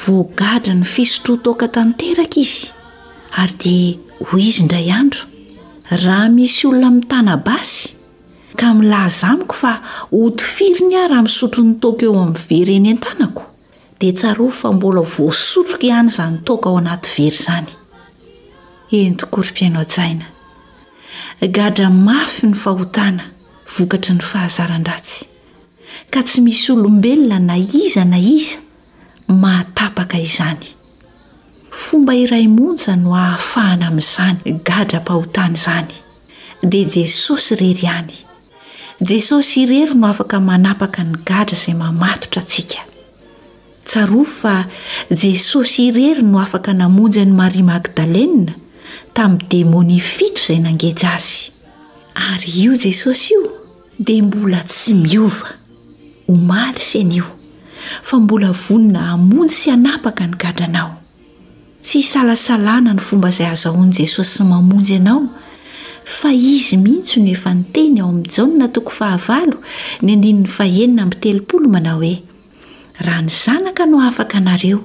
Voagadran'ny fisotroan-toaka tanteraka izy, ary dia hoy izy indray andro, Raha misy olona mitana basy, ka milaza amiko fa hotifiriny aho raha misotro ny toaka eo amin'ny vera eny an-tanako, dia tsarovy fa mbola voasotroko ihany izany toaka ao anaty vera izany. Eny tokoa ry mpihaino hajaina, gadra mafy ny fahotana vokatry ny fahazaran-dratsy. ka tsy misy olombelona na iza na iza mahatapaka izany. Fomba iray monja no ahafahana amin'izany gadram-pahotana izany, dia Jesosy irery ihany. Jesosy irery no afaka manapaka ny gadra izay mamatotra antsika. Tsarovy fa Jesosy irery no afaka namonjy an'i Maria Magdalena tamin'ny demonia fito izay nangeja azy. Ary io Jesosy io Dia mbola tsy miova, omaly sy anio, fa mbola vonona hamonjy sy hanapaka ny gadranao. Tsy isalasalana ny fomba izay hazahoan'i Jesosy mamonjy anao, fa Izy mihitsy no efa niteny ao amin'ny Jaona toko fahavalo ny andininy fahenina amby telopolo manao hoe, Raha ny Zanaka no afaka anareo,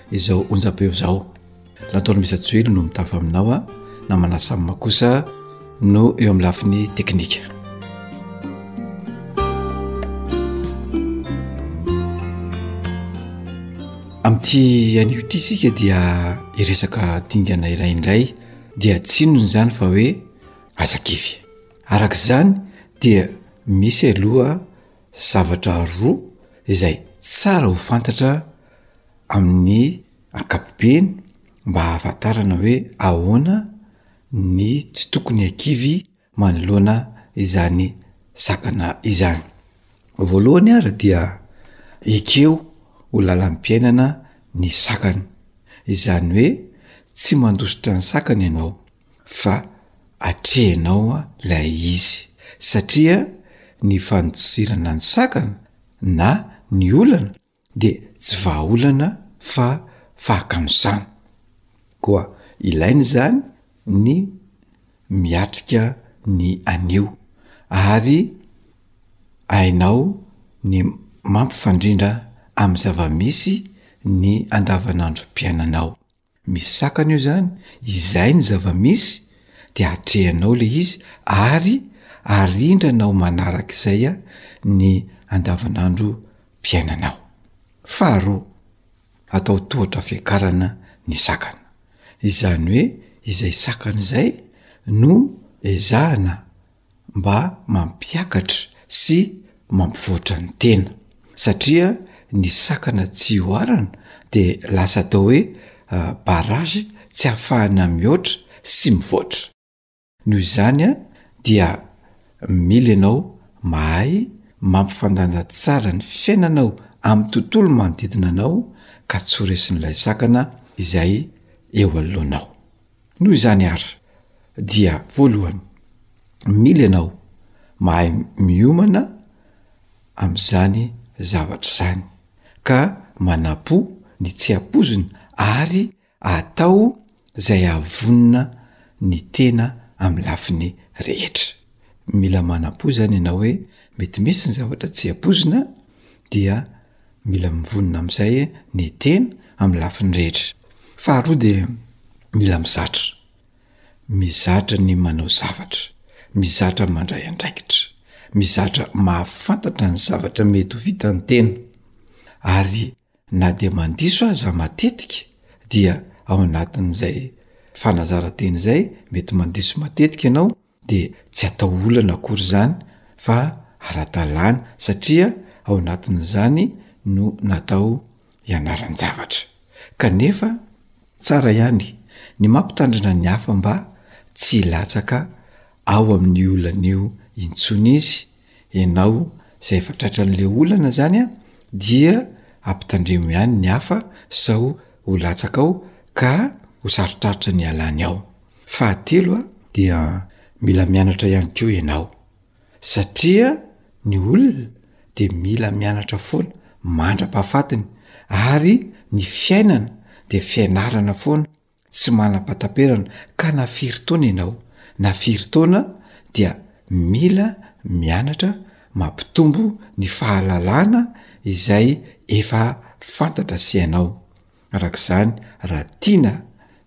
Izao onjam-peo izao, Ratoromisa Joely no mitafa aminao a, namana Sam kosa no eo amin'ny lafiny teknika. Amin'ity anio ity isika dia iresaka dingana iray indray dia tsinony izany fa hoe aza kivy. Araka izany dia misy aloha zavatra roa izay tsara ho fantatra amin'ny ankapobeny mba hahafantarana hoe ahoana ny tsy tokony hakivy manoloana izany sakana izany. Voalohany ary dia ekeo ho lalam-piainana ny sakana, izany hoe tsy mandositra ny sakana ianao fa atrehinao ilay izy satria ny fandosirana ny sakana na ny olana dia tsy vahaolana fa fahakanosana. Koa ilaina izany ny miatrika ny anio ary hainao ny mampifandrindra amin'ny zava-misy ny andavanandrom-piainanao. Misy sakana eo zany, izay ny zava-misy de atrehanao le izy ary arindranao manarak'izay a ny andavanandro piainanao. Faharoa, atao tohatra fiakarana ny sakana. Izany hoe izay sakana izay no ezahana. mba mampiakatra sy mampivoatra ny tena satria ny sakana tsy oharana de lasa atao hoe barrage tsy ahafahana mihoatra sy mivoatra noho izany an dia mila ianao mahay mampifandanja tsara ny fiainanao amin'ny tontolo manodidina anao ka tsy ho resin'ilay sakana izay eo anoloanao. Noho izany ary dia voalohany, mila ianao mahay miomana amin'izany zavatra izany ka manapo ny tsy ampoizina ary atao izay ahavonona ny tena amin'ny lafiny rehetra. Mila manapo izany ianao hoe mety misy ny zavatra tsy ampoizina dia Mila mivonona amin'izay ny tena amin'ny lafiny rehetra. Faharoa dia mila mizatra. Mizatra ny manao zavatra. Mizatra mandray andraikitra. Mizatra mahafantatra ny zavatra mety ho vitan'ny tena. Ary na dia mandiso aza matetika dia ao anatin'izay fanazaran-tena izay mety mandiso matetika ianao, dia tsy atao olana akory izany fa ara-dalàna satria ao anatin'izany no natao ianaran-javatra. Kanefa, tsara ihany ny mampitandrina ny hafa mba tsy hilatsaka ao amin'io olana io intsony izy, ianao izay efa tratran'ilay olana izany dia ampitandremo ihany ny hafa sao ho latsaka ao ka ho sarotrarotra ny hialany ao. Fahatelo a, dia mila mianatra ihany koa ianao, satria ny olona dia mila mianatra foana mandra-pahafatiny, ary ny fiainana dia fianarana foana tsy manam-pataperana, ka na firy taona ianao, na firy taona dia mila mianatra mampitombo ny fahalalana izay efa fantatra sy hainao. Araka izany, raha tiana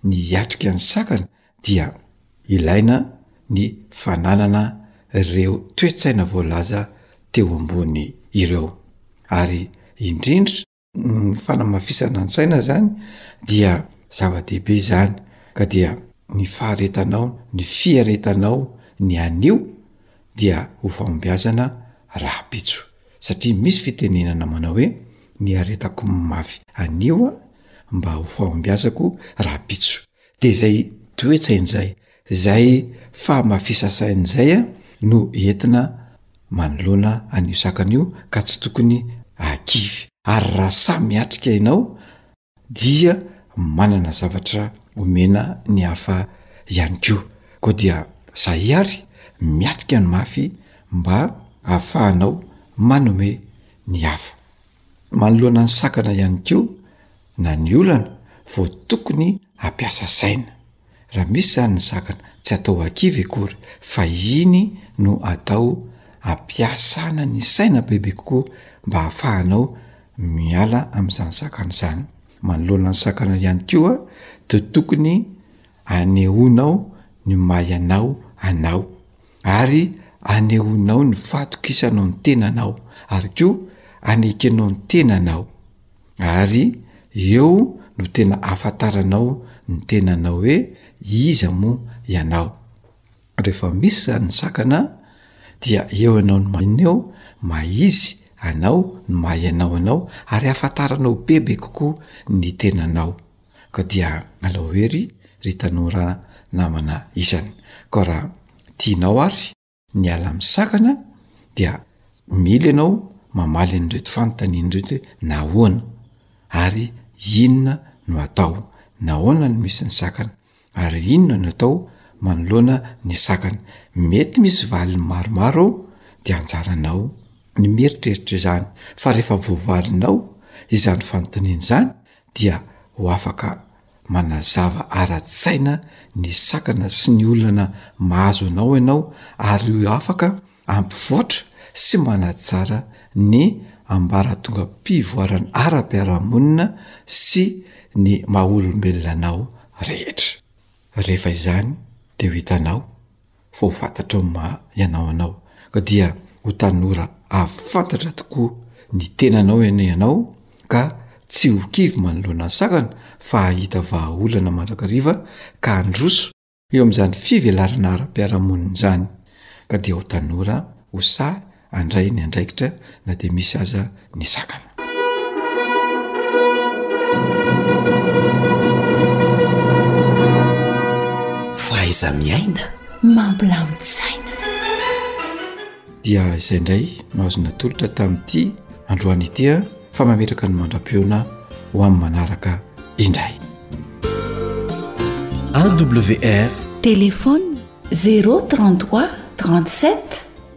ny hiatrika ny sakana dia ilaina ny fananana ireo toe-tsaina voalaza teo ambony ireo. Ary indrindra, ny fanamafisana ny saina izany dia zava-dehibe izany ka dia ny faharetanao, ny fiaretanao ny anio dia ho fahombiazana rahampitso, satria misy fitenenana manao hoe, Ny aretako mafy anio mba ho fahombiazako rahampitso. Dia izay toe-tsaina izay, izay fahamafisasaina izay no entina manoloana an'io sakana io ka tsy tokony hahakivy. Ary raha sahy miatrika ianao dia manana zavatra omena ny hafa ihany koa. Koa dia zay ary miatrika ny mafy mba hahafahanao manome ny hafa. Manoloana ny sakana ihany koa na ny olana vao tokony hampiasa saina. Raha misy izany ny sakana, tsy atao ho akivy akory fa iny no atao ampiasana ny saina bebe kokoa mba hahafahanao miala amin'izany sakana izany. Manoloana ny sakana ihany koa dia tokony anehoanao ny mahay anao anao ary anehoanao ny fahatokisanao ny tenanao ary koa anekenao ny tenanao. Ary eo no tena ahafantaranao ny tenanao hoe iza moa ianao. Rehefa misy izany ny sakana dia eo ianao no maninona eo, maha izy anao no maha ianao anao ary ahafantaranao bebe kokoa ny tenanao. Ka dia alao hery ry tanora namana isany. Koa raha tianao ary. ny ala-misakana dia mila ianao mamaly an'ireto fanontaniana ireto hoe nahoana ary inona no atao nahoana no misy ny sakana ary inona no atao manoloana ny sakana mety misy valiny maromaro ao de anjaranao ny mieritreritra izany fa rehefa voavalinao izany fanontaniana izany dia ho afaka manazava ara-tsaina ny sakana sy ny olana mahazo anao ianao ary ho afaka hampivoatra sy manatsara ny ambaratongam-pivoarana ara-piarahamonina sy ny maha-olombelona anao rehetra. Rehefa izany dia ho hitanao fa ho fantatrao ny maha ianao anao, ka dia ho tanora hahafantatra tokoa ny tenanao anie ianao, ka tsy ho kivy manoloana ny sakana, fa hahita vahaolana mandrakariva ka handroso eo amin'izany fivelarana ara-piarahamonina izany, ka dia ho tanora ho sahy handray ny andraikitra na dia misy aza ny sakana. Fahaiza-miaina mampilamin-tsaina. Dia izay indray no azo natolotra tamin'ity androany ity a fa mametraka ny mandra-piona ho amin'ny manaraka indray. AWR Téléphone 033 37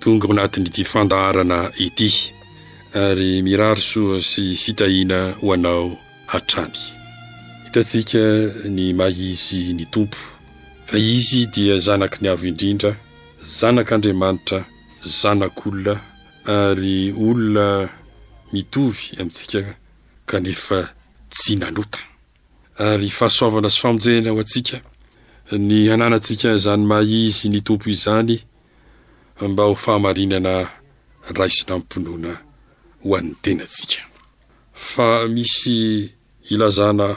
Tonga ao anatin'ity fandaharana ity ary mirary soa sy fitahiana ho anao hatrany. Hitantsika ny maha izy ny Tompo, fa izy dia zanaky ny Avo Indrindra, zanak'Andriamanitra, zanak'olona ary olona mitovy amintsika kanefa tsy nanota. ary fahasoavana sy famonjena ho antsika ny hananantsika izany maha izy ny Tompo izany mba ho fahamarinana raisina amim-pinoana ho an'ny tenantsika. Fa misy ilazana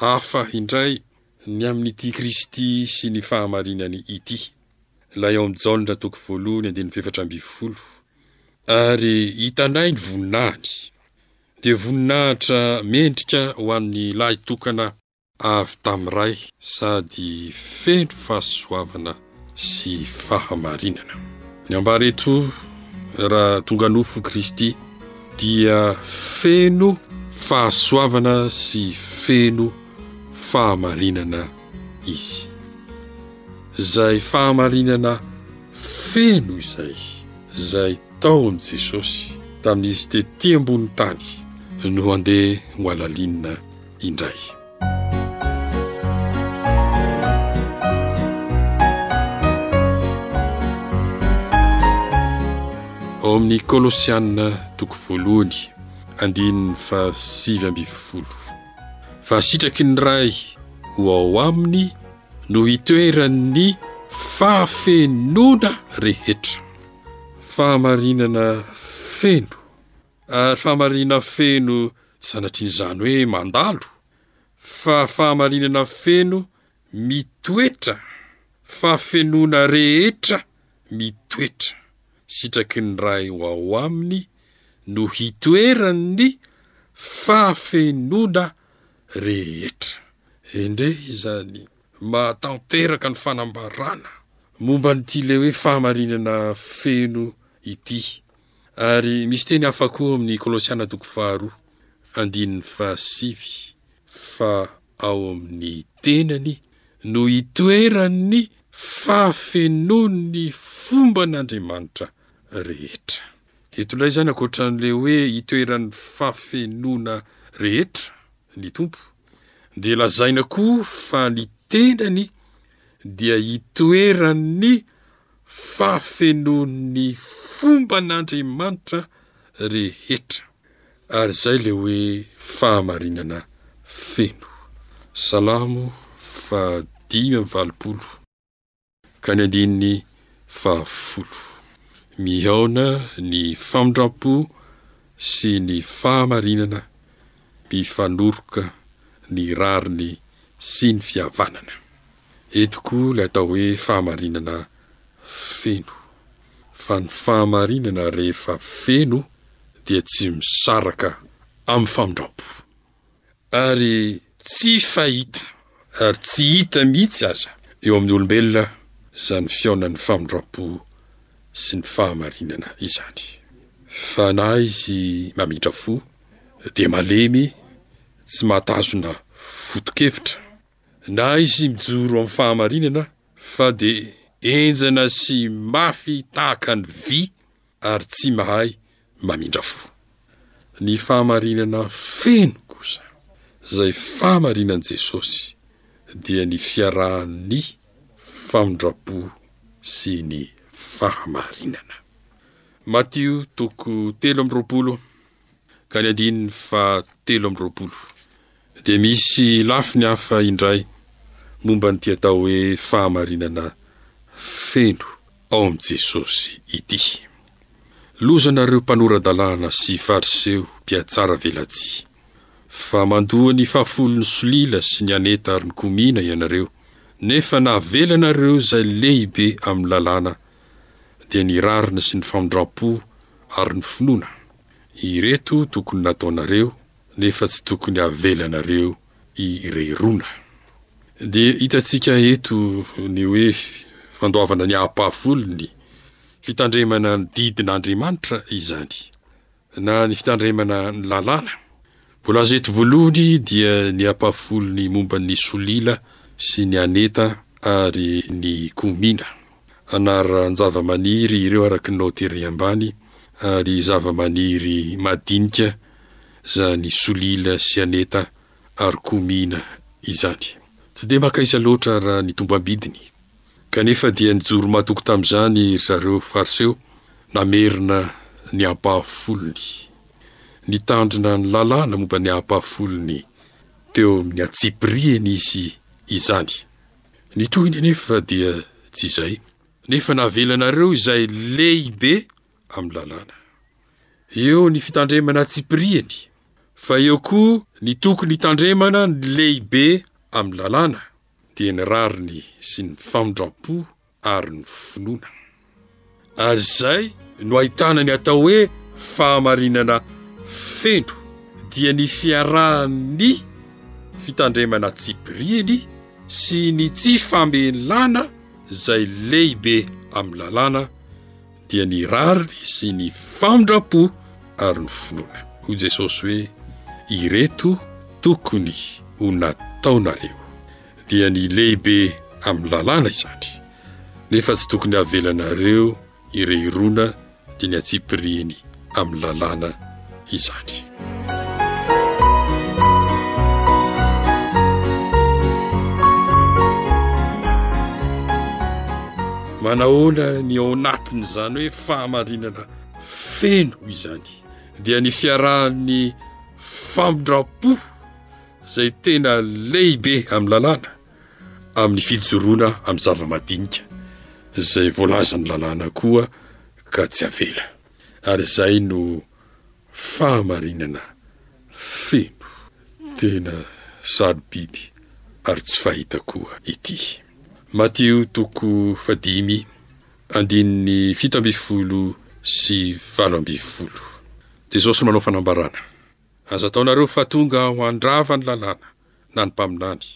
hafa indray ny amin'ity Kristy sy ny fahamarinany ity. Ilay ao amin'ny Jaona toko voalohony andininy fahefatra ambin'ny folo, ary hitanay ny voninahiny, dia voninahitra mendrika ho an'ny lahy tokana avy tamin'ny Ray sady feno fahasoavana sy fahamarinana. Ny ambara eto raha tonga nofo Kristy dia feno fahasoavana sy feno fahamarinana izy. Izay fahamarinana feno izay, izay Taon' i Jesosy tamin' izy tety ambonin'ny tany no handeha ho halalinina indray. Ao amin'ny Kolosiana toko voalohany andininy fahasivy ambin'ny folo. Fa sitraky ny Ray ho ao aminy no hitoeran'ny fahafenoana rehetra. Fahamarinana feno, ary fahamarinana feno tsy sanatrian'izany hoe mandalo, fa fahamarinana feno mitoetra, fahafenoana rehetra mitoetra. Sitraky ny Ray ho ao aminy no hitoeran'ny fahafenoana rehetra. Endrey izany! mahatanteraka ny fanambarana momba an'ity ilay hoe fahamarinana feno ity. Ary misy teny hafa koa amin'ny Kolosiana toko faharoa, andininy fahasivy, fa ao amin'ny tenany no hitoeran'ny fahafenoan'ny fomban'Andriamanitra rehetra. Eto indray izany, ankoatra an'ilay hoe hitoeran'ny fahafenoana rehetra ny Tompo, dia lazaina koa fa ny tendany dia itoeran'ny fahafenoan'ny fomban'Andriamanitra rehetra, ary izay ilay hoe fahamarinana feno. Salamo fahadimy amby valopolo. Ka ny andininy fahafolo. Mihaona ny famindram-po sy ny fahamarinana, mifanoroka ny rariny sy ny fihavanana. Eto koa ilay atao hoe fahamarinana feno. Fa ny fahamarinana rehefa feno dia tsy misaraka amin'ny famindram-po. ary tsy fahita ary tsy hita mihitsy aza eo amin'ny olombelona izany fihaonan'ny famindram-po sy ny fahamarinana izany. Fa na izy mamindra fo dia malemy, tsy mahatazona foto-kevitra, na izy mijoro amin'ny fahamarinana fa dia henjana sy mafy tahaka ny vy, ary tsy mahay mamindra fo. Ny fahamarinana feno kosa, izay fahamarinan'i Jesosy, dia ny fiarahan'ny famindram-po sy ny fahamarinana. Matio toko telo amby roapolo ka ny andininy fahatelo amby roapolo dia misy lafiny hafa indray momba an'ity atao hoe fahamarinana feno ao amin'i Jesosy ity. Lozanareo mpanora-dalàna sy Fariseo mpiatsara velatsihy, fa mandoa ny fahafolon'ny solila sy ny aneta ary ny komina ianareo, nefa navelanareo izay lehibe amin'ny lalàna dia ny rariny sy ny famindrampo ary ny finoana, ireto tokony nataonareo nefa tsy tokony havelanareo irerona. Dia hitantsika eto ny hoe fandoavana ny ampahafolony, fitandremana ny didin' Andriamanitra izany. na ny fitandremana ny lalàna. Voalaza eto voalohany dia ny ampahafolo ny momba ny solila sy ny aneta ary ny komina. Anaran-javamaniry ireo araka ny laonteria ambany ary zavamaniry madinika izany solila sy aneta ary komina izany. Tsy dia maka isa loatra raha ny tombam-bidiny. Kanefa dia nijoro matoky tamin'izany ry zareo Fariseo, namerina ny ampahafolony. Nitandrina ny lalàna momba ny ampahafolony teo amin'ny antsipiriany izy izany. Ny tohiny anefa dia tsy izay. Nefa navelanareo izay lehibe amin'ny lalàna. Eo ny fitandremana antsipiriany, fa eo koa ny tokony hitandremana ny lehibe amin'ny lalàna. dia ny rariny sy ny famindram-po ary ny finoana. Ary izay no ahitana ny atao hoe fahamarinana feno, dia ny fiarahan'ny fitandremana tsipiriany sy ny tsy famelana izay lehibe amin'ny lalàna, dia ny rariny sy ny famindram-po ary ny finoana. Hoy Jesosy hoe, Ireto tokony ho nataonareo. Dia ny lehibe amin'ny lalàna izany. Nefa tsy tokony havelanareo irey rona dia ny antsipiriany amin'ny lalàna izany. Manahoana ny ao anatin'izany hoe fahamarinana feno izany dia ny fiarahan'ny famindram-po izay tena lehibe amin'ny lalàna amin'ny fijoroana amin'ny zava-madinika izay voalazan'ny lalàna koa ka tsy avela. Ary izay no fahamarinana feno. Tena sarobidy ary tsy fahita koa ity. Matio toko fahadimy andininy fito ambin'ny folo sy valo ambin'ny folo. Jesosy manao fanambarana, Aza ataonareo fa tonga aho handrava ny lalàna na ny mpaminany.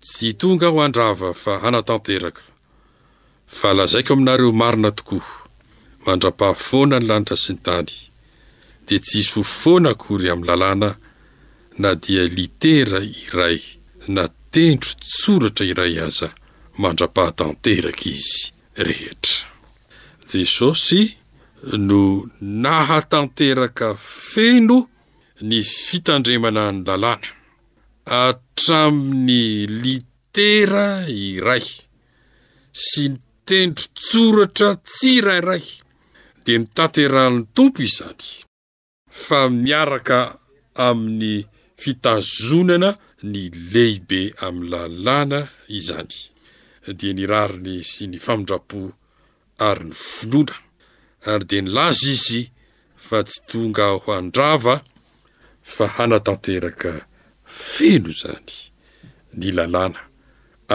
Tsy tonga aho handrava fa hanatanteraka. Fa lazaiko aminareo marina tokoa, mandra-paha foana ny lanitra sy ny tany, dia tsy hisy ho foana akory amin'ny lalàna na dia litera iray na tendron-tsoratra iray aza mandra-paha tanteraka izy rehetra. Jesosy no nahatanteraka feno ny fitandremana ny lalàna, hatramin'ny litera Litera iray sy ny tendron-tsoratra tsirairay dia notanterahin'ny Tompo izany, fa miaraka amin'ny fitazonana ny lehibe amin'ny lalàna izany, dia ny rariny sy ny famindram-po ary ny finoana, ary dia nilaza izy fa tsy tonga ho handrava fa hanatanteraka feno izany ny lalàna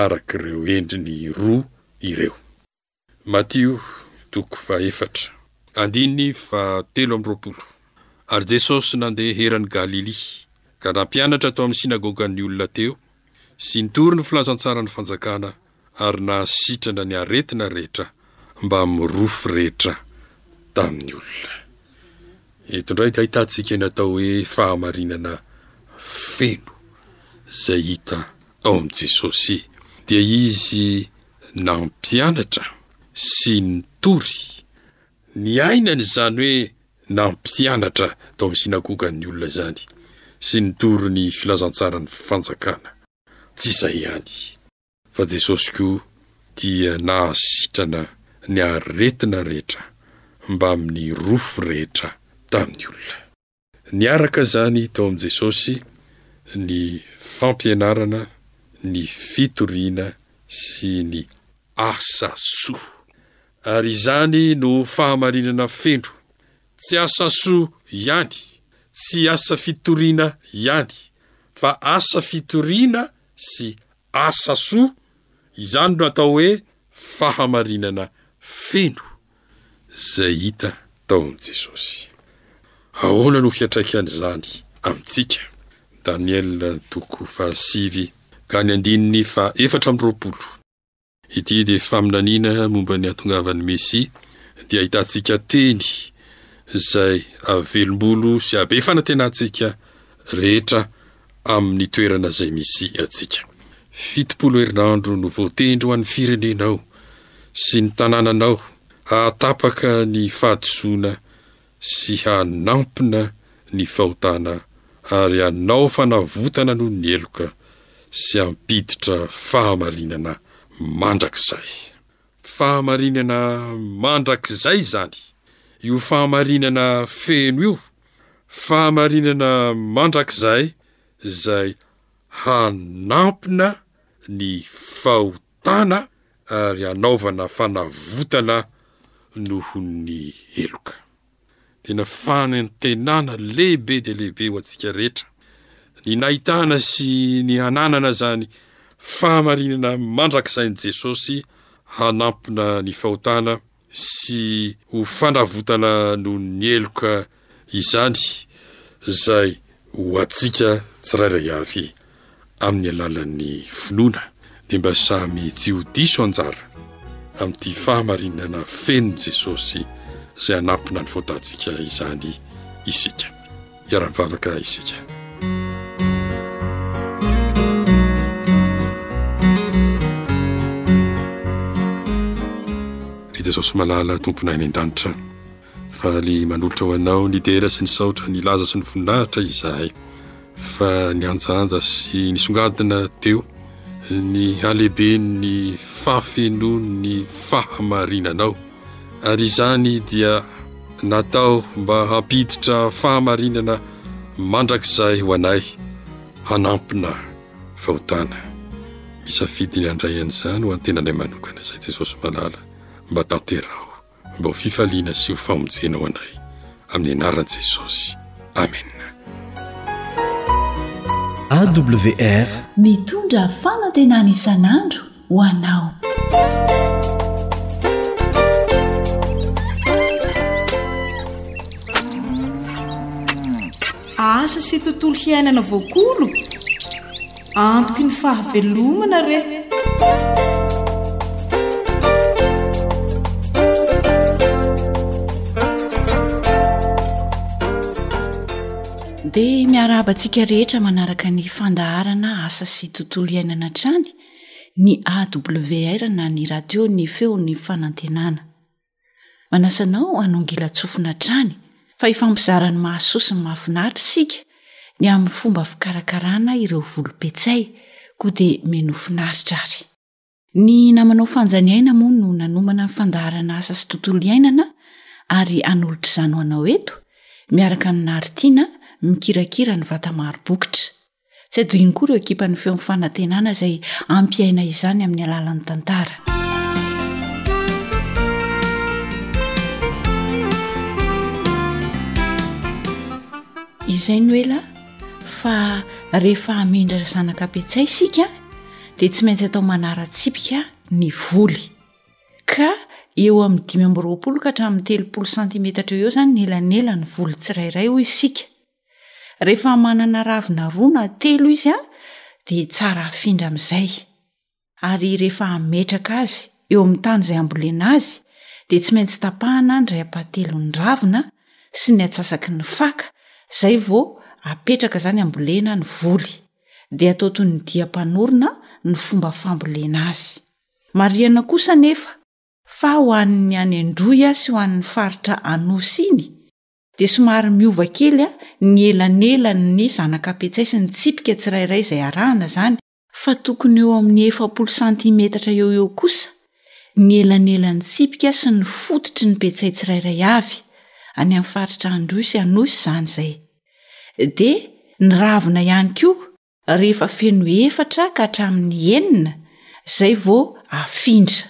arak'ireo endriny roa ireo. Matio toko fahefatra, andininy fahatelo amby roapolo Ary Jesosy nandeha eran'i Galilia, ka nampianatra tao amin'ny synagogan'ny olona teo, sy nitory ny filazantsaran'ny fanjakana ary nahasitrana ny aretina rehetra mbamin'ny rofy rehetra tamin'ny olona. Eto indray dia ahitantsika ny atao hoe fahamarinana feno izay hita ao amin'i Jesosy, dia izy nampianatra sy nitory ny ainany izany hoe nampianatra tao amin'ny synagogan'ny olona izany sy nitory ny filazantsaran'ny fanjakana. Tsy izay ihany. Fa Jesosy koa dia nahasitrana ny aretina rehetra mbamin'ny rofy rehetra tamin'ny olona. Niaraka izany tao amin'i Jesosy ny fampianarana, ny fitoriana sy ny asa soa. Ary izany no fahamarinana feno, tsy asa soa ihany, tsy asa fitoriana ihany, fa asa fitoriana sy asa soa, izany no atao hoe fahamarinana feno izay hita tao amin'i Jesosy. Ahoana no fiantraikan'izany amintsika? Daniela toko fahasivy ka ny andininy fahaefatra amby roapolo. Ity dia faminaniana momba ny hatongavan'ny Mesia, dia ahitantsika teny izay hahavelombolo sy hahabe fanantenana antsika rehetra amin'ny toerana izay misy antsika. Fitopolo herinandro no voatendry ho an'ny firenenao sy ny tanànanao hahatapaka ny fahadisoana sy hanampina ny fahotana ary hanao fanavotana noho ny heloka sy hampiditra fahamarinana mandrakizay. Fahamarinana mandrakizay izany, io fahamarinana feno io, fahamarinana mandrakizay izay hanampina ny fahotana ary hanaovana fanavotana noho ny heloka. Tena fanantenana lehibe dia lehibe ho antsika rehetra ny nahitana sy ny hananana izany fahamarinana mandrakizain'i Jesosy hanampina ny fahotana sy ho fanavotana noho ny heloka izany izay ho antsika tsirairay avy amin'ny alalan'ny finoana dia mba samy tsy ho diso anjara amin'ity fahamarinana fenon'i Jesosy izay hanampina ny faotantsika izany isika. Hiara-mivavaka isika. Ry Jesosy malala, Tomponay any an-danitra, faly manolotra ho Anao ny dera sy ny saotra, ny laza sy ny voninahitra izahay, fa nihanjahanja sy nisongadina teo ny halehiben'ny fahafenoan'ny fahamarinanao. ary izany dia natao mba hampiditra fahamarinana mandrakizay ho anay hanampina fahotana. Misafidy ny handray an'izany ho an-tenanay manokana izay Jesosy malala mba tanteraho mba ho fifaliana sy ho famonjena ho anay amin'ny anaran'i Jesosy. Amena. AWR mitondra fanantenana isan'andro. ho anao. Asa sy tontolo hiainana voakolo, antoky ny fahavelomana re. Dia miarahaba antsika rehetra manaraka ny fandaharana asa sy tontolo iainana hatrany. ny AWR na ny radio ny feon'ny fanantenana. Manasa anao hanongilan-tsofina hatrany fa hifampizara ny mahasoa sy ny mahafinaritra isika ny amin'ny fomba fikarakarana ireo volom-petsay koa dia mino finaritra ary. Ny namanao Fanjany Aina moa no nanomana ny fandaharana asa sy tontolo iainana ary hanolotra izany ho anao eto miaraka amin'i Nary Tiana mikirakira ny vata maro bokotra. Tsy adohiny koa ireo ekipan'ny feon'ny fanantenana izay ampiaina izany amin'ny alalan'ny tantara. izay no ela fa rehefa hamendra zanaka petsay isika dia tsy maintsy atao manaratsipika ny voly ka eo amin'ny dimy ambyroapolo ka hatramin'ny telopolo santimetatra eo eo izany ny elanela ny voly tsirairay hoy isika rehefa manana ravina roa na telo izy a dia tsara hafindra amin'izay ary rehefa hametraka azy eo amin'ny tany izay hambolena azy dia tsy maintsy tapahana ny ray ampahatelon'ny ravina sy ny atsasaky ny faka izay vao apetraka izany hambolena ny voly dia atao toy ny dia mpanorina ny fomba fambolena azy mariana kosa nefa fa ho an'ny any an-droy sy ho an'ny faritra anosy iny dia somary miova kely ny elanelan' ny zanakapetsay sy ny tsipika tsirairay izay arahana izany fa tokony eo amin' ny efapolo santimetatra eo eo kosa ny elanelan' ny tsipika sy ny fototry ny petsay tsirairay avy any amin' ny faritra Androsy Anosy izany izay dia ny ravina ihany koa rehefa feno efatra ka hatramin'ny enina izay vao afindra.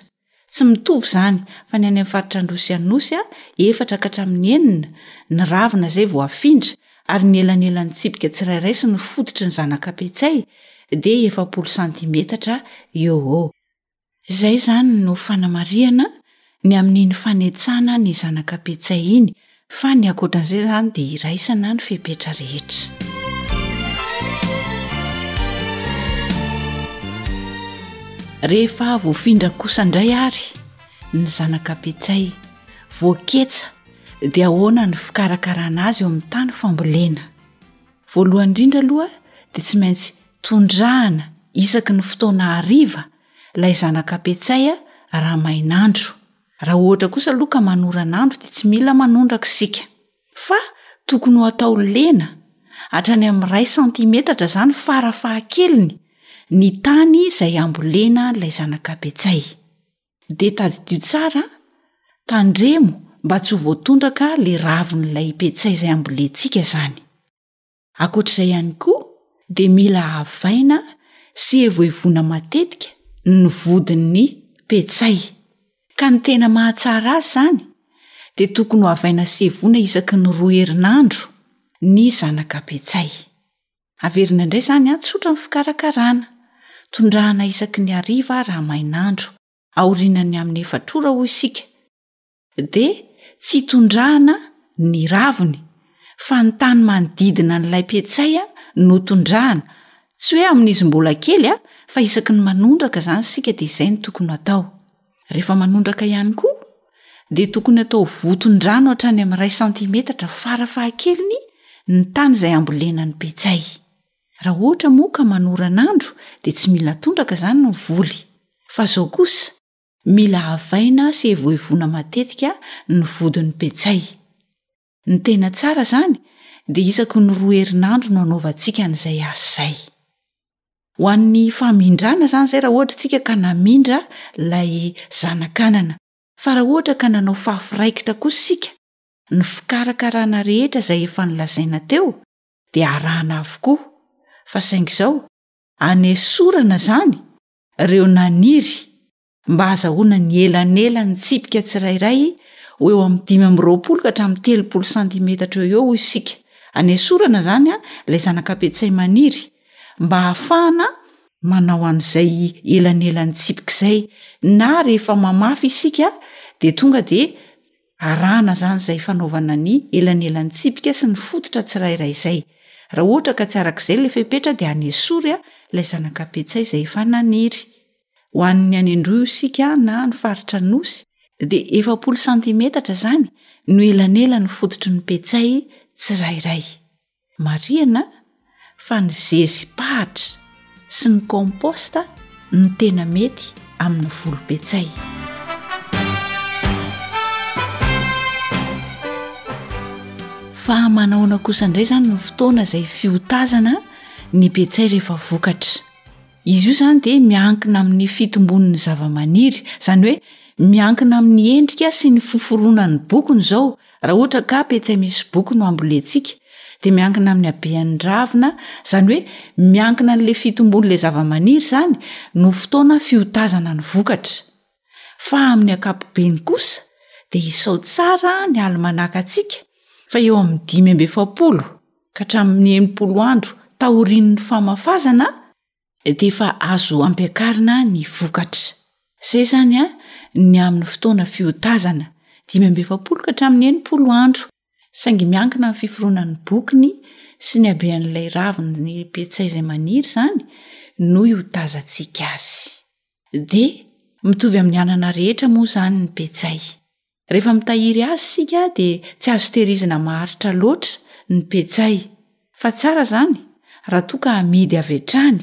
Tsy mitovy izany fa ny any amin'ny faritra Androsia Anosy a, efatra ka hatramin'ny enina ny ravina izay vao afindra ary ny elanelan'ny tsipika tsirairay sy ny fototry ny zanak'apetsay dia efapolo santimetatra eo ho eo. Izay izany no fanamarihana ny amin'iny fanetsana ny zanaka petsay iny fa ny ankoatran'izay izany dia iraisana ny fepetra rehetra. Rehefa voafindra kosa indray ary ny zanaka petsay, voaketsa dia ahoana ny fikarakarana azy eo amin'ny tany fambolena? Voalohany indrindra aloha dia tsy maintsy Tondrahana isaky ny fotoana hariva ilay zanak'Apetsaia raha main'andro. Raha ohatra kosa aloha ka manoran'andro dia tsy mila manondraka isika. Fa tokony ho atao lena, hatrany amin'ny iray santimetatra izany fara fahakeliny, ny tany izay hambolena ilay zanak'Apetsay. Dia tadidio tsara, tandremo mba tsy ho voatondraka ilay ravin'ilay petsay izay hambolentsika izany. Ankoatra izay ihany koa dia mila havaina sy hevohevoina matetika ny vodin'ny petsay. Ka ny tena mahatsara azy izany dia tokony ho havaina sy hevoina isaky ny roa herinandro ny zanaka petsay. Averina indray izany an, tsotra ny fikarakarana. Tondrahana isaky ny hariva raha mainandro, aorianan'ny amin'ny efatra ora hoy isika. dia tsy itondrahana ny raviny fa ny tany manodidina an'ilay petsay no tondrahana tsy hoe amin'izy mbola kely a fa isaky ny manondraka izany sika dia izay ny tokony atao rehefa manondraka ihany koa dia tokony atao votondrano hatrany amin'ny ray santimetatra fara fahakeliny ny tany izay ambolena ny petsay raha ohatra moa ka manoranandro dia tsy mila tondraka izany ny voly fa zao kosa Mila havaina sy hevohevoana matetika ny vodin'ny petsay. Ny tena tsara izany dia isaky ny roa herinandro no anaovantsika an'izay asa izay. Ho an'ny famindrana izany izay raha ohatra isika ka namindra ilay zanak'anana. Fa raha ohatra ka nanao fafy raikitra kosa isika, ny fikarakarana rehetra izay efa nolazaina teo dia arahana avokoa, fa saingy izao, anesorana izany ireo naniry mba hazahoana ny elanelan'ny tsipika tsirairay ho eo amin'ny dimy amby roapolo ka hatramin'ny telopolo santimetatra eo eo hoy isika anesorana izany a ilay zanakapetsay maniry mba hahafahana manao an'izay elanelan'ny tsipika izay na rehefa mamafy isika dia tonga dia Arahana izany izay fanaovana ny elanelan-tsipika sy ny fototra tsirairay izay. Raha ohatra ka tsy araka izay ilay fepetra dia anesory ilay zanak'Apetsay izay efa naniry. Ho an'ny any Androhosika na ny faritra Anosy dia efapolo santimetatra izany no elanelan'ny fototry ny petsay tsirairay. Marihana fa ny zezi-pahatra sy ny compost no tena mety amin'ny volo petsay. Fa manahoana kosa indray izany ny fotoana izay fiotazana ny petsay rehefa vokatra? Izy io izany dia miankina amin'ny fitombon'ny zavamaniry, izany hoe miankina amin'ny endrika sy ny foforonan'ny bokony izao Raha ohatra ka petsay misy boky no ambolentsika dia miankina amin'ny habean'ny ravina, izany hoe miankina an'ilay fitombon'ilay zavamaniry izany no fotoana fiotazana ny vokatra. Fa amin'ny ankapobeny kosa dia isao tsara ny alimanakatsika fa eo amin'ny dimy amby efapolo ka hatramin'ny enimpolo andro taorian'ny famafazana, dia efa azo ampiakarina ny vokatra. Izay izany an, ny amin'ny fotoana fiotazana, dimy amby efapolo ka hatramin'ny enimpolo andro, saingy miankina amin'ny fiforonan'ny bokiny sy ny habean'ilay ravin'ny petsay izay maniry izany no iotazantsika azy. Dia mitovy amin'ny anana rehetra moa izany ny petsay. Rehefa mitahiry azy isika dia tsy azo tehirizina maharitra loatra ny petsay fa tsara izany raha toa ka amidy avy hatrany,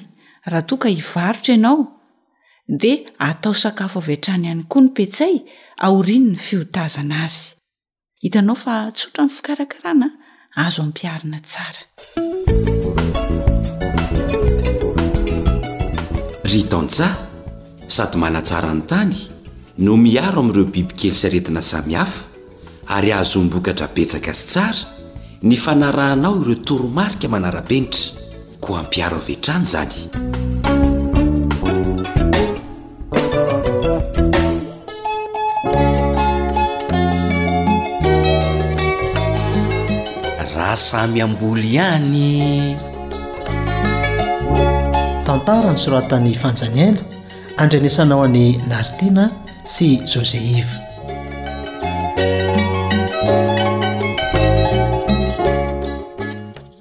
raha toa ka hivarotra ianao dia atao sakafo avy hatrany ihany koa ny petsay aorian'ny fiotazana azy. Hitanao fa tsotra ny fikarakarana? azo ampiharina tsara. Ry tantsaha, sady manatsara ny tany no miaro amin'ireo bibikely sy aretina samihafa ary hahazoam-bokatra betsaka sy tsara ny fanarahanao ireo toromarika manara-penitra. Koa ampiaro avy hatrany izany. samy amboly ihany tantara ny soratan'ny fanjaniaina andrenesanao any lartina sy joseiv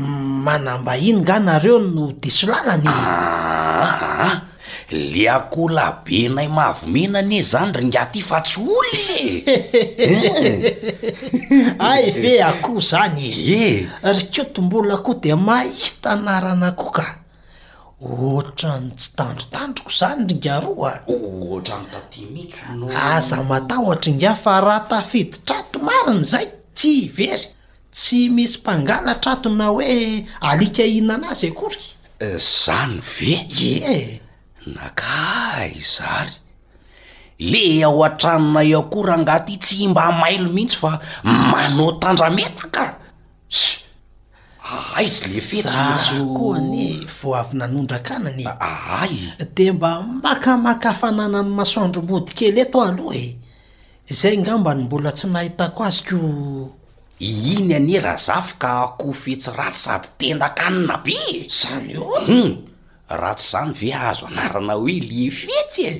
Manambahiny nga nareo no diso lalana e! Aa! le akolabenay mavomena anie zany r'ingahy ty fa tsy olona e! Eeh! Hay ve akoho zany e! Eeh! Ry Koto mbola koa dia mahita anaran'akoho ka! Ohatran'ny tsy tandrotandroko zany r'ingahy roa a! Ohatran'ny taty mitsy no. Aza matahotra ingahy fa raha tafiditra ato marina izay tsy very Tsy misy mpangalatra ato na hoe alika hihinana azy akory. Zany ve? Ie. Naka aiza ary? Le ao an-tranonay ao koa rangahy ty tsy mba mailo mihitsy fa manao tandramena ka! Ssy! Aizy le fetsy ny rano koa anie e! Za zao vao avy nanondraka anana e! Ahay! De mba makamaka hafananan'ny masoandro mody kely eto aho aloha e! Izay ngamba no mbola tsy nahitako azy ko! Iny anie Razafy ka akoho fetsy ratsy sady tenda kanina be e! Zany o! Hum! Raha tsy zany ve azo anarana hoe lie fetsy e!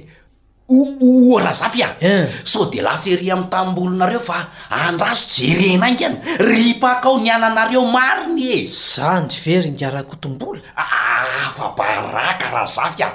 O o Razafy a! Hein! Sao de lasa ery amin'ny tanimbolinareo fa andraso jerena haingana! Ripaka ao ny ananareo marina e! Zany ve ry Ngarakotombola? Afa-baraka Razafy a!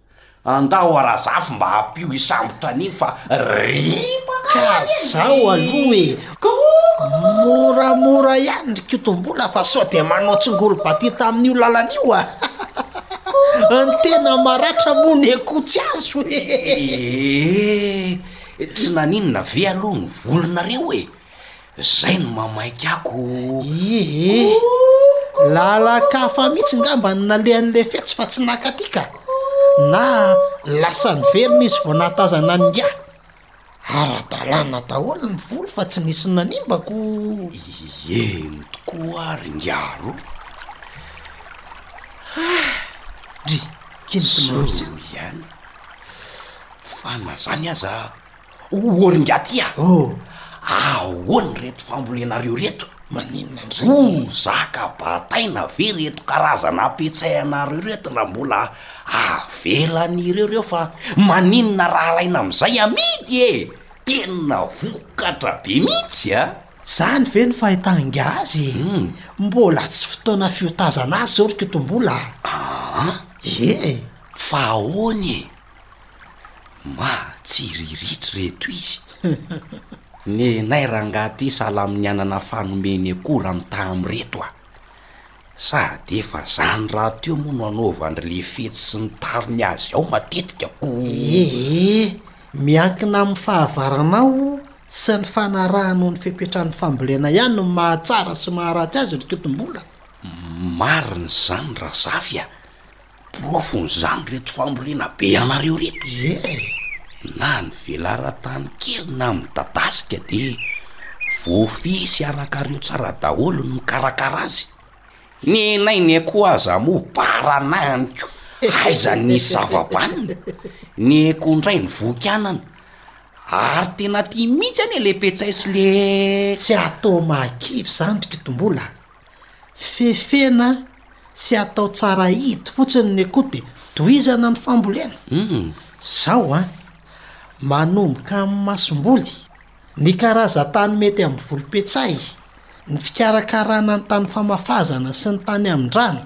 Andao ho'a Razafy mba hampio i Sambotra an'iny fa ripaka Ka zao aloha e! Moramora ihany ry Koto mbola fa sao dia manao tsingolobaty tamin'io lalana io a! Ny tena maratra moa nekoa tsy azo e! Ee, tsy naninona ve aloha ny volonareo e! Zay no maha maika ahy ko. Ee, lalan-kafa mihitsy ngamba no nalehany le fetsy fa tsy naka aty ka. Na lasa niverina izy vao nahatazana an'ingahy. Ara-dalàna daholo ny voly fa tsy nisy nanimba ko. Eny tokoa ry ingahy rô. Dry, kiniko mialoha tsiny. Sorry ihany fa na zany aza Ory nga ty a! Oh! Ahoana reto fambolenareo reto? Maninona ndry? Ho zaka bataina ve reto karazana apetsahinareo reto raha mbola avelan'ireo reo fa maninona raha alaina amzay amidy e! Tena vokatra be mintsy a! Zany ve no fahitanga azy e! Hum! Mbola tsy fotoana fiotazana azy zao ry kotombola a! Aa! Ee! Fa ahoana e! Mahatsiriritra reto izy. Nenay rangaha ty salamo nianana fanomeny akory am tam reto a! Sady efa zany rahateo moa no anaovan-dry lefetsy sy ny tariny azy ao matetika koo! Ee, miankina amin'ny fahavaranao sy ny fanarahanao ny fepetran'ny fambolena ihany ny mahatsara sy maharatsy azy ry Kotombola. Marina izany Razafy a! Porofon'izany ireto famoriana be anareo ireto. Ie e. Na ny velaran-tany kely na midadasika dia voafehy sy arakareo tsara daholo ny mikarakara azy. Nenay ny akoho aza moa baranay any koa. Aiza ny nisy zava-banona. Ny akoho indray ny voky anana. Ary tena tia mihitsy anie le petsay sy le. Tsy atao mahakivy izany ry Kitombola a. Fefena sy atao tsara idy fotsiny ny akoho dia tohizana ny fambolena. Izao an! Manomboka amin'ny masomboly, ny karazan-tany mety amin'ny volom-pietsahy, ny fikarakarana ny tany famafazana sy ny tany amin-drano,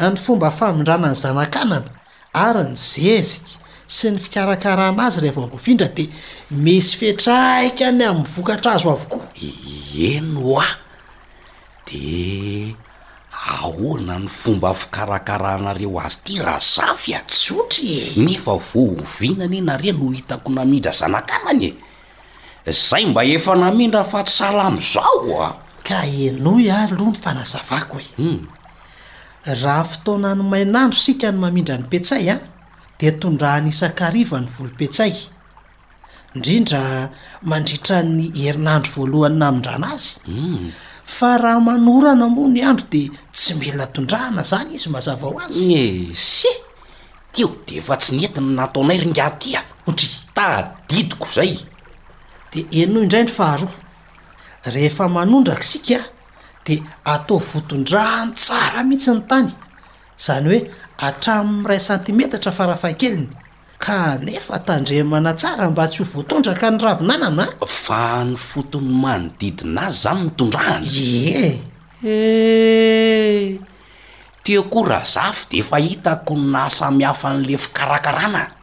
ny fomba famindrana ny zanakanana, ary ny zezika sy ny fikarakarana azy raha vao voafindra dia misy fiantraikany amin'ny vokatra azo avokoa. Eny hoa. Dia ahoana ny fomba fikarakaranareo azy ity Razafy a? Tsotra e! Nefa voaoviana anie nareo no hitako namindra zanakanany e? Zay mba efa namindra fa tsy sahala amin'izao a! Ka henoy aloha ny fanazavako e! Humm. Raha fotoana any mainandro isika no mamindra ny petsay dia tondrahana isan-kariva ny volom-petsay, indrindra mandritra ny herinandro voalohany namindrana azy, fa raha manorana moa ny andro dia tsy mila tondrahana izany izy mazava ho azy. Nge-se, teo dia efa tsy nety ny nataonay ry ingahy aty a! Otri. Tadidiko izay. Dia henoy indray ny faharoa. Rehefa manondraka isika de atao voton-drano tsara mihitsy ny tany, zany hoe hatramin'ny iray santimetatra farafahakeliny, ka nefa tandremana tsara mba tsy ho voatondraka ny ravin'anana an! Fa ny fotony manodidina azy zany no tondrahana? Ie! Hee! Teo koa Razafy de efa hitako ny naha samy hafa an'le fikarakarana an!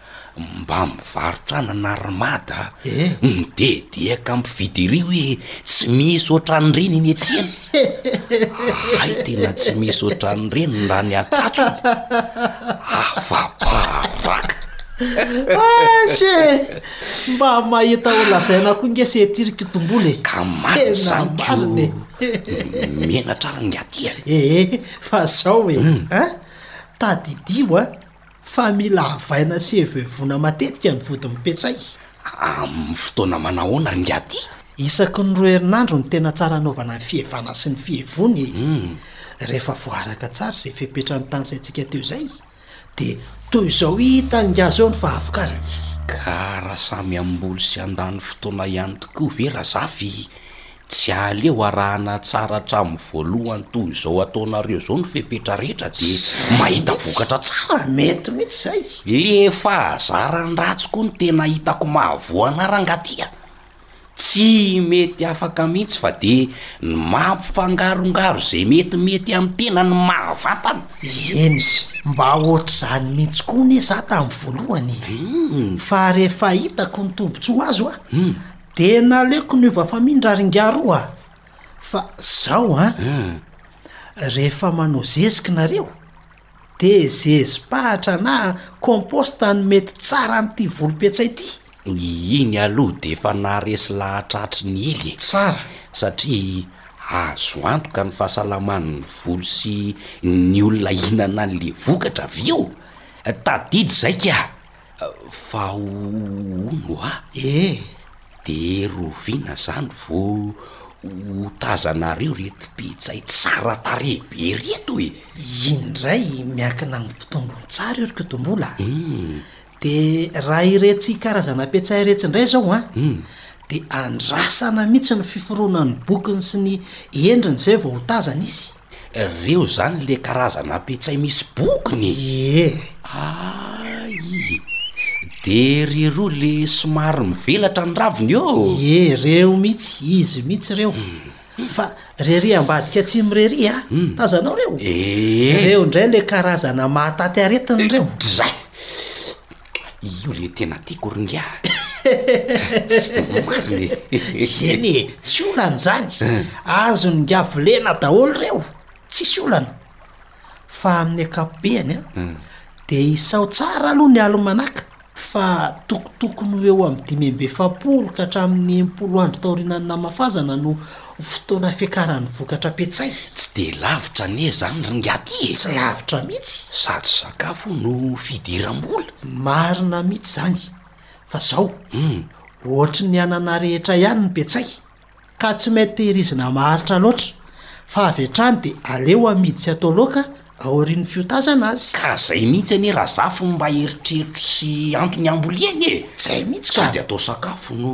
Mba mivarotra anana ary mada a! Midedehaka mpividy ery hoe tsy misy ohatran'ireny eny an-tsena. Hay tena tsy misy ohatran'ireny raha ny an-tsatsony. Afa-baraka. Asy e! Mba mahita ho lazaina koa nge se ity ry Kitombola e! Ka marina izany ko! Tena marina e! Menatra ary ingahy ty a! Ee fa zao e! Tadidio a! fa mila havaina sy hevohevoana matetika ny vodin'ny petsay. Amin'ny fotoana manahoana ry Ngyathi? Isaky ny roa herinandro no tena tsara anaovana ny fihevana sy ny fihevoana e! Rehefa voaaraka tsara izay fepetra notanisaintsika teo izay dia toy izao hitan'i Ngyathi eo ny fahavokarany. Ka raha samy hamboly sy handany fotoana ihany tokoa ve Razafy Tsy aleo arahana tsara hatramin'ny voalohany toy izao ataonareo izao ny fepetra rehetra dia mahita vokatra tsara? Mety mihitsy izay. Le fahazaran-dratsy koa no tena hitako mahavoa anah rangah ty a! Tsy mety afaka mihitsy fa de ny mampifangarongaro izay metimety amin'ny tena no mahavantana. Eny, mba ohatr'izany mihitsy koa anie zah tamin'ny voalohany e! Fa rehefa hitako ny tombontsoa azo aho De naleoko niova famindra ry Ngaro a! Fa zao an! Rehefa manao zeziky nareo de zezi-pahatra na compost no mety tsara amin'ity volom-petsay ty! Iny aloha dia efa naharesy lahatra hatry ny ela e! Tsara! Satria azo antoka ny fahasalaman'ny volo sy ny olona hihinana an'le vokatra avy eo! Tadidy izay kah! Fa hono hoa e! Dia roviana izany vao hotazanareo ireto pejay tsara tarehy be ireto e! Iny indray miankina amin'ny fitombon-tsary io ry Kotombola a! Dia raha iretsy karazana pejay iretsy indray izao an, dia andrasana mihitsy ny fiforonan'ny bokiny sy ny endriny izay vao ho tazana izy. Reo zany le karazana ampetsay misy bokony e! Ie. Aaiy! De ry roa le somary mivelatra ny raviny eo? Ie, reo mitsy, izy mitsy reo. Fa ry ery ambadika atsimo ry ery a! Tazanao reo? Ee. Reo ndray le karazana mahataty aretina reo. Dray! Io le tena tiako ry ngiahy a! Marina e! Eny e, tsy olana izany, azon'ny ngiahy volena daholo ireo, tsisy olana. Fa amin'ny ankapobeany a, dia isaho tsara aloha ny alimanaka fa tokotokony ho eo amin'ny dimy amby efapolo ka hatramin'ny enimpolo andro taorianan'ny namafazana no. Fotoana fiakaran'ny vokatra petsay. Tsy dia lavitra anie zany ringahy ty e! Tsy lavitra mitsy. Sady sakafo no fidiram-bola. Marina mitsy zany fa zao ohatry ny anana rehetra ihany ny petsay ka tsy mety tehirizina maharitra loatra fa avy hatrany dia aleo amidy sy atao laoka aorian'ny fiotazana azy. Ka zay mitsy anie Razafy no mba eritreritro sy antony amboliany e! Zay mitsy ka. Sady atao sakafo no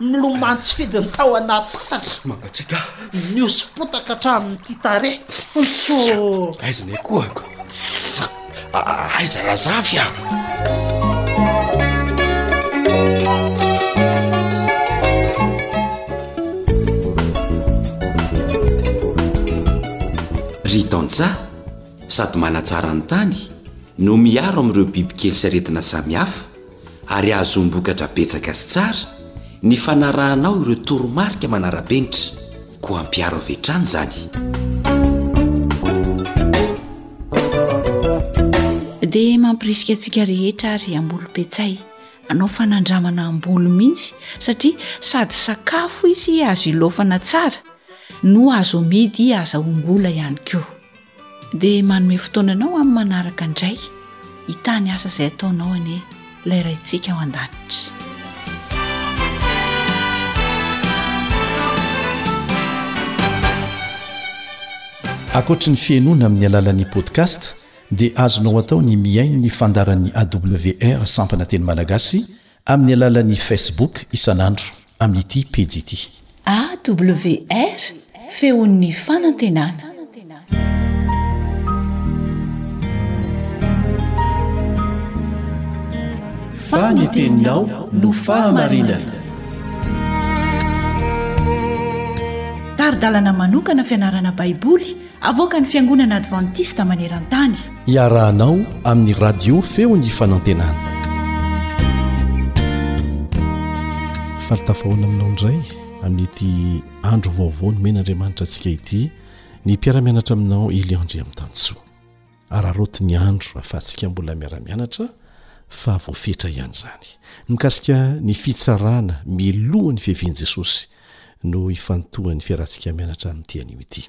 Milomano tsy fidiny tao anaty tatatra. Mangatsiaka. Mihoso-potaka hatramin'ity tarehy. Ntso! Aiza ny akohako? Aiza Razafy a? Ry Dantsa, sady manatsara ny tany, no miaro amin'ireo bibikely sy aretina samihafa ary hahazoam-bokatra betsaka sy tsara ny fanarahanao ireo toromarika manara-penitra, koa ampiharo avy hatrany izany. Dia mampirisika antsika rehetra ary Ambolopetsay anao fanandramana ambolo mihitsy satria sady sakafo izy azo ilaofana tsara no azo amidy aza ombola ihany koa. Dia manome fotoana anao amin'ny manaraka indray hitany asa izay ataonao anie ilay raintsika ao an-danitra. Ankoatry ny fihainoana amin'ny alalan'ny podcast dia azonao atao ny mihaino ny fandaran'ny AWR sampana teny malagasy Amin'ny alalan'ny Facebook isan'andro amin'ity pejy ity. AWR, Feon'ny Fanantenana. Fa ny teninao no fahamarinana. Tari-dalana manokana fianarana Baiboly. Avoakan'ny Fiangonana Advantista maneran-tany. Iarahanao amin'ny Radio Feo ny Fanantenana. Faly tafahoana aminao indray amin'ity andro vaovao nomena Andriamanitra antsika ity ny mpiara-mianatra aminao Eliandry amin'ny Tansoa. Araroty ny andro afatsika mbola miara-mianatra fa voafetra ihany izany. Mikasika ny fitsarana melohan'ny fiavian'i Jesosy no ifantohan'ny fiarantsika mianatra amin'ity anio ity.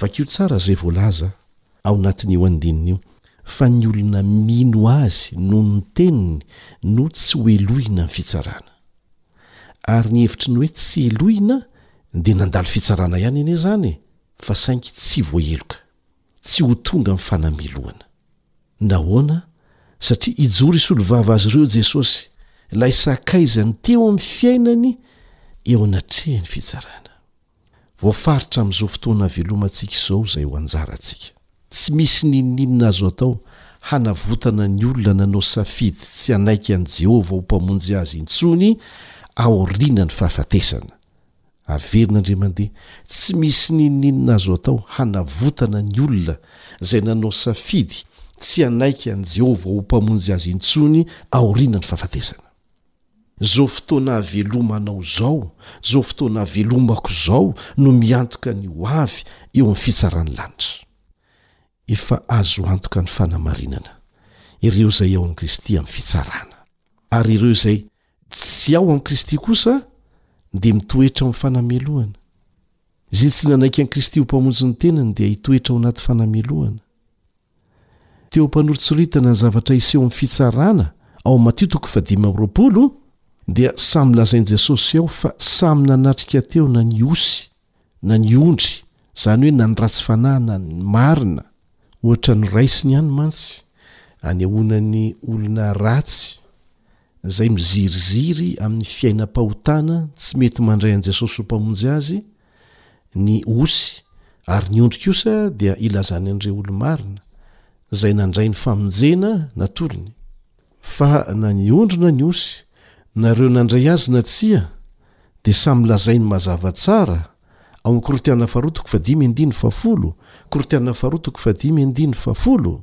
Vakio tsara izay voalaza ao anatin'io andininy io fa ny olona mino azy noho ny teniny no tsy hohelohina ny fitsarana. Ary ny hevitry ny hoe tsy helohina dia nandalo fitsarana ihany anie izany e! fa saingy tsy voaheloka, tsy ho tonga amin'ny fanamelohana. Nahoana? Satria hijoro hisolovava azy ireo Jesosy, ilay sakaizany teo amin'ny fiainany eo anatrehan'ny fitsarana. Voafaritra amin'izao fotoana avelomantsika izao izay ho anjarantsika. Tsy misy n'inon'inona azo atao hanavotana ny olona nanao safidy tsy hanaiky an'i Jehovah ho Mpamonjy azy intsony aorianan'ny fahafatesana. Averina indray mandeha, tsy misy n'inon'inona azo atao hanavotana ny olona izay nanao safidy tsy hanaiky an'i Jehovah ho Mpamonjy azy intsony aorianan'ny fahafatesana. Zao fotoana avelomanao zao, zao fotoana avelomako zao no miantoka ny ho avy eo amin'ny fitsaran'ny lanitra. Efa azo antoka ny fanamarinana, ireo izay ao amin'i Kristy amin'ny fitsarana. Ary ireo izay tsy ao amin'i Kristy kosa dia mitoetra ao amin'ny fanamelohana. Izay tsy nanaiky an'i Kristy ho Mpamonjy ny tenany dia hitoetra ao anaty fanamelohana. Teo am-panoritsoritana ny zavatra hiseho amin'ny fitsarana ao Matio toko fahadimy amby roapolo, dia samy lazain'i Jesosy ao fa samy nanatrika teo na ny osy na ny ondry, izany hoe na ny ratsy fanahy na ny marina. Ohatra noraisiny ihany mantsy anehoana ny olona ratsy izay miziriziry amin'ny fiainam-pahotana tsy mety mandray an'i Jesosy ho Mpamonjy azy, ny osy, ary ny ondry kosa dia ilazany an'ireo olo-marina, izay nandray ny famonjena natolony. Fa na ny ondry na ny osy, na ireo nandray azy na tsia, dia samy lazainy mazava tsara ao amin'ny Korintiana Faharoa toko fahadimy andininy fahafolo, Korintiana Faharoa toko fahadimy andininy fahafolo,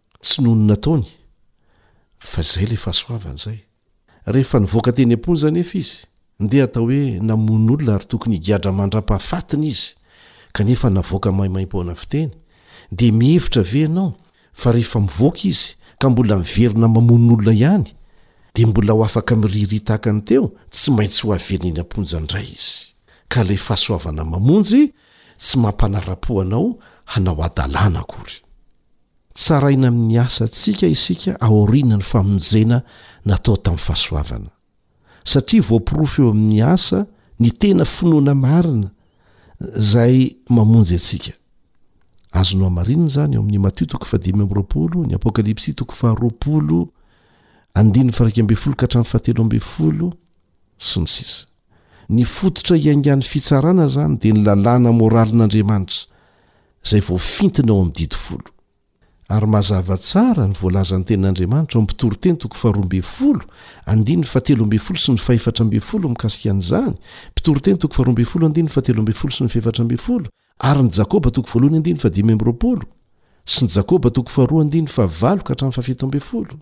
Tsy noho ny nataony fa izay ilay fahasoavany izay. Rehefa nivoaka teny am-ponja anefa izy dia atao hoe namono olona ary tokony higadra mandra-pahafatiny izy kanefa navoaka maimaim-poana fiteny, dia mihevitra ve ianao fa rehefa mivoaka izy ka mbola miverina mamono olona ihany dia mbola ho afaka miriria tahaka ny teo? Tsy maintsy ho averina eny am-ponja indray izy. Ka ilay fahasoavana mamonjy tsy mampanara-po anao hanao hadalana akory. Tsaraina amin'ny asantsika isika aorianan'ny famonjena natao tamin'ny fahasoavana. Satria voaporofo eo amin'ny asa ny tena finoana marina izay mamonjy antsika. Azonao hamarinina izany ao amin'ny Matio toko fahadimy amby roapolo, ny Apokalypsy toko faharoapolo andininy fairaika ambin'ny folo ka hatramin'ny fahatelo ambin'ny folo, sy ny sisa. Ny fototra iaingan'ny fitsarana izany dia ny lalàna moralin'Andriamanitra, izay voafintina ao amin'ny Didy Folo. Ary mazava tsara ny voalazan'ny Tenin'Andriamanitra ao amin'ny Mpitory teny toko faharoa ambin'ny folo, andininy fahatelo ambin'ny folo sy ny fahefatra ambin'ny folo mikasika an'izany, Mpitory teny toko faharoa ambin'ny folo, andininy fahatelo ambin'ny folo sy ny fahefatra ambin'ny folo, ary ny Jakoba toko voalohany andininy fahadimy amby roapolo, sy ny Jakoba toko faharoa andininy fahavalo ka hatramin'ny fahafito ambin'ny folo.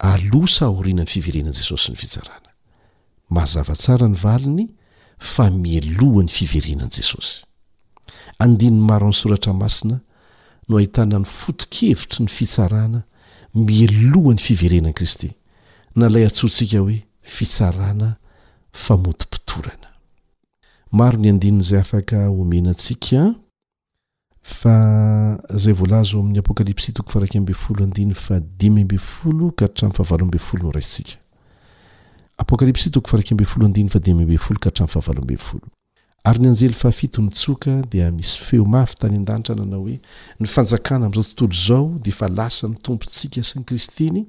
Alosa aorianan'ny fiverenan'i Jesosy ny fitsarana. Mazava tsara ny valiny fa mialoha ny fiverenan'i Jesosy. Andininy maro amin'ny Soratra Masina no ahitana ny foto-kevitry ny fitsarana mialoha ny fiverenan'i Kristy, na ilay antsointsika hoe fitsarana famotopotorana. Maro ny andininy izay afaka omena antsika Fa izay voalaza ao amin'ny Apokalypsy toko faha-iraika ambin'ny folo andininy faha-dimy ambin'ny folo ka hatramin'ny fahavalo ambin'ny folo no raisintsika. Apokalypsy toko faha-iraika ambin'ny folo andininy faha-dimy ambin'ny folo ka hatramin'ny fahavalo ambin'ny folo. Ary ny anjely fahafito nitsoka, dia misy feo mafy tany an-danitra nanao hoe, Ny fanjakana amin'izao tontolo izao dia efa lasan'ny Tompontsika sy ny Kristiny,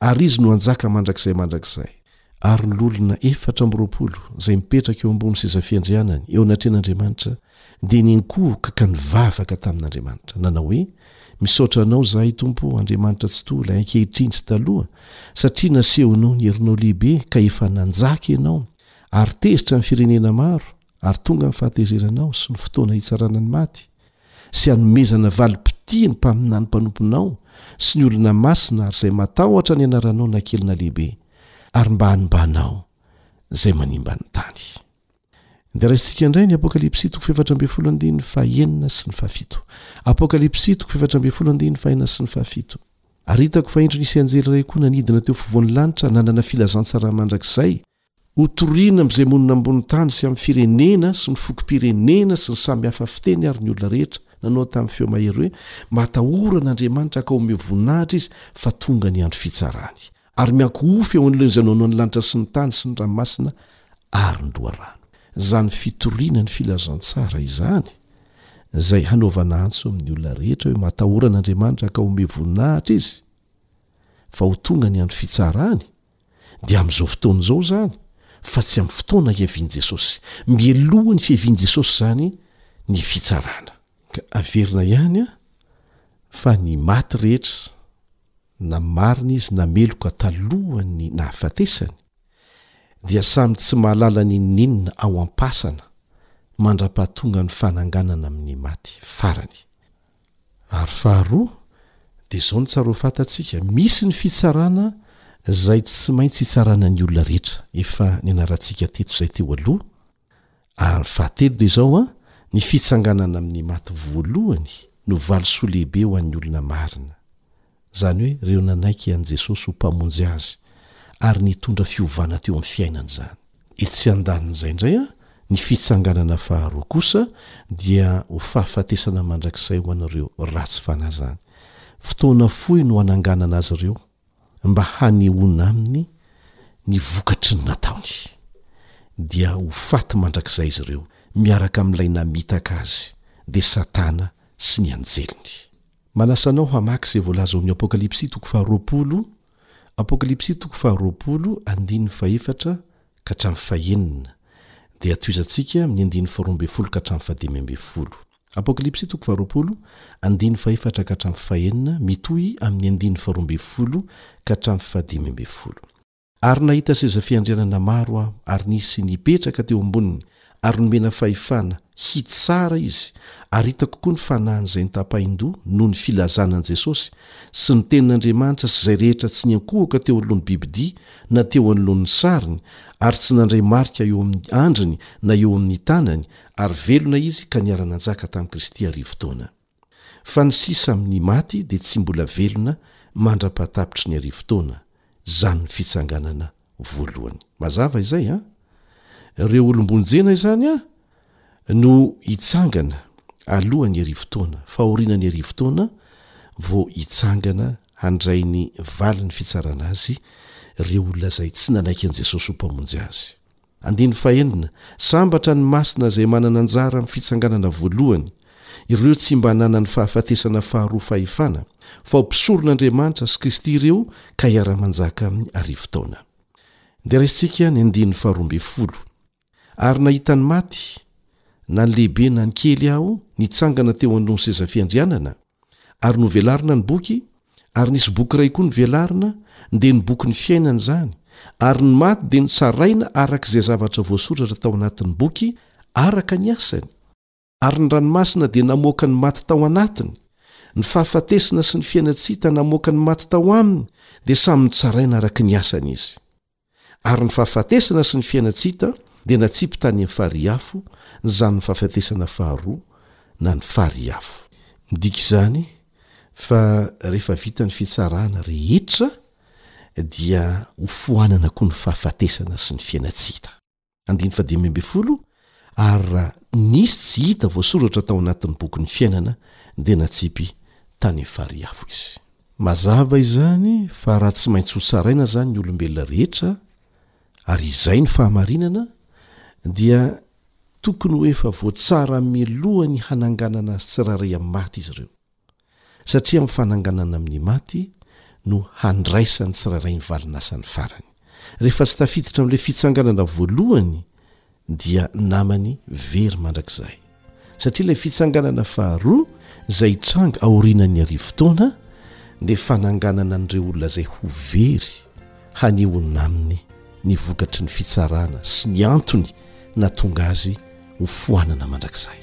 ary izy no hanjaka mandrakizay mandrakizay. Ary ny lolona efatra amby roapolo izay mipetraka eo ambony sezafiandrianany eo anatrehan'Andriamanitra dia nenkohoka ka nivavaka tamin'Andriamanitra, nanao hoe, Misaotra Anao izahay, Tompo, Andriamanitra Tsitoha, ilay ankehitriny sy taloha, satria nasehonao ny herinao lehibe ka efa nanjaka Ianao, ary tezitra ny firenena maro, ary tonga ny fahatezeranao sy ny fotoana hitsarana ny maty. sy hanomezana valim-pitia ny mpaminany mpanomponao sy ny olona masina ary izay matahotra ny anaranao na kely na lehibe, ary mba hanimbanao izay manimba ny tany. Dia raisintsika indray ny Apokalypsy toko fahefatra ambin'ny folo andininy fahenina sy ny fahafito. Apokalypsy toko fahefatra ambin'ny folo andininy fahenina sy ny fahafito. Ary hitako fa indro nisy anjely iray koa nanidina teo fovoan'ny lanitra nanana filazantsara mandrakizay Hotorina amin'izay monina ambony tany sy amin'ny firenena sy ny fokom-pirenena sy ny samy hafa fiteny ary ny olona rehetra, nanao tamin'ny feo mahery hoe, Matahorana Andriamanitra ka omeo voninahitra Izy fa tonga ny andro fitsarany. Ary miankohofy eo anoloan'izay naonoan'ny lanitra sy ny tany sy ny ranomasina ary ny loharano. Izany fitoriana ny filazantsara izany, izay hanaovana antso amin'ny olona rehetra hoe, Matahorana Andriamanitra ka omeo voninahitra Izy fa ho tonga ny andro fitsarany, dia amin'izao fotoana izao izany fa tsy amin'ny fotoana hiavian'i Jesosy. Mialohan'ny fiavian'i Jesosy izany ny fitsarana. Ka averina ihany fa ny maty rehetra, na marina izy na meloka talohan'ny nahafatesany, dia samy tsy mahalala n'inon'inona ao am-pasana mandra-pahatongan'ny fananganana amin'ny maty farany. Ary faharoa dia zao no tsara ho fantatsika, misy ny fitsarana zay tsy maintsy hitsarana ny olona rehetra, efa nianarantsika teto zay teo aloha, ary fahatelo dia zao an, ny fitsanganana amin'ny maty voalohany no valisoa lehibe ho an'ny olona marina. izany hoe ireo nanaiky an'i Jesosy ho Mpamonjy azy ary nitondra fiovana teo amin'ny fiainany izany. Etsy an-danin'izay indray, ny fitsanganana faharoa kosa dia ho fahafatesana mandrakizay ho an'ireo ratsy fanahy izany. Fotoana fohy no hananganana azy ireo mba hanehoana aminy ny vokatry ny nataony. Dia ho faty mandrakizay izy ireo miaraka amin'ilay namitaka azy, dia Satana sy ny anjeliny. Manasa anao hamaky izay voalaza ao amin'ny Apokalypsy toko faharoapolo, Apokalypsy toko faharoapolo andininy fahefatra ka hatramin'ny fahenina, dia tohizantsika amin'ny andininy faharoa ambin'ny folo ka hatramin'ny fahadimy ambin'ny folo. Apokalypsy toko faharoapolo, andininy fahefatra ka hatramin'ny fahenina, mitohy amin'ny andininy faharoa ambin'ny folo ka hatramin'ny fahadimy ambin'ny folo. Ary nahita seza fiandrianana maro aho, ary nisy nipetraka teo amboniny, ary nomena fahefana hitsara izy, ary hitako koa ny fanahin'izay nitapahin-doha noho ny filazana an'i Jesosy, sy ny tenin'Andriamanitra sy izay rehetra tsy niankohoka teo anoloan'ny bibidia na teo anoloan'ny sariny, ary tsy nandray marika eo amin'ny andriny na eo amin'ny tanany, ary velona izy ka niara-nanjaka tamin'i Kristy arivo taona. Fa ny sisa amin'ny maty dia tsy mbola velona mandra-pahatapitry ny arivo taona, izany ny fitsanganana voalohany. Mazava izay an? Ireo olom-bonjena izany an, no hitsangana alohan'ny arivo taona, fa aoriana ny arivo taona vao hitsangana handray ny valin'ny fitsarana azy ireo olona izay tsy nanaiky an'i Jesosy ho Mpamonjy azy. Andininy fahenina, Sambatra ny masina izay manana anjara amin'ny fitsanganana voalohany, ireo tsy mba ananan'ny fahafatesana faharoa fahefana, fa ho mpisoron'Andriamanitra sy Kristy ireo ka hiara-manjaka aminy arivo taona. Dia raisintsika ny andininy faharoa ambin'ny folo, Ary nahita ny maty, na ny lehibe na ny kely aho, nitsangana teo anoloan'ny sezafiandrianana, Ary novelarina ny boky, ary nisy boky iray koa novelarina, dia ny bokin'ny fiainana izany, ary ny maty dia notsaraina araka izay zavatra voasoratra tao anatin'ny boky, araka ny asany. Ary ny ranomasina dia namoaka ny maty tao anatiny, ny fahafatesana sy ny fiainan-tsy hita namoaka ny maty tao aminy, dia samy notsaraina araka ny asany izy. Ary ny fahafatesana sy ny fiainantsy hita dia natsipy tany amin'ny farihy afo ny zanon'ny fahafatesana faharoa na ny farihy afo. Midika izany fa rehefa vita ny fitsarana rehetra dia ho foanana koa ny fahafatesana sy ny fiainantsy hita. andiny fadimy amby folo ary raha nisy tsy hita voasoratra tao anatin'ny boky ny fiainana dia natsipy tany am fary afo izy mazava izany fa raha tsy maintsy ho tsaraina zany ny olombelona rehetra ary izay ny fahamarinana dia tokony ho efa voatsara melohany hananganana azy tsirarey am maty izy ireo satria amin'ny fananganana amin'ny maty no handraisan'ny tsirairay ny valin'asany farany. Rehefa tsy tafiditra amin'ilay fitsanganana voalohany dia namany very mandrakizay, satria ilay fitsanganana faharoa izay hitranga aorianan'ny arivo taona dia fananganana an'ireo olona izay ho very hanehoana aminy ny vokatry ny fitsarana sy ny antony nahatonga azy ho foanana mandrakizay.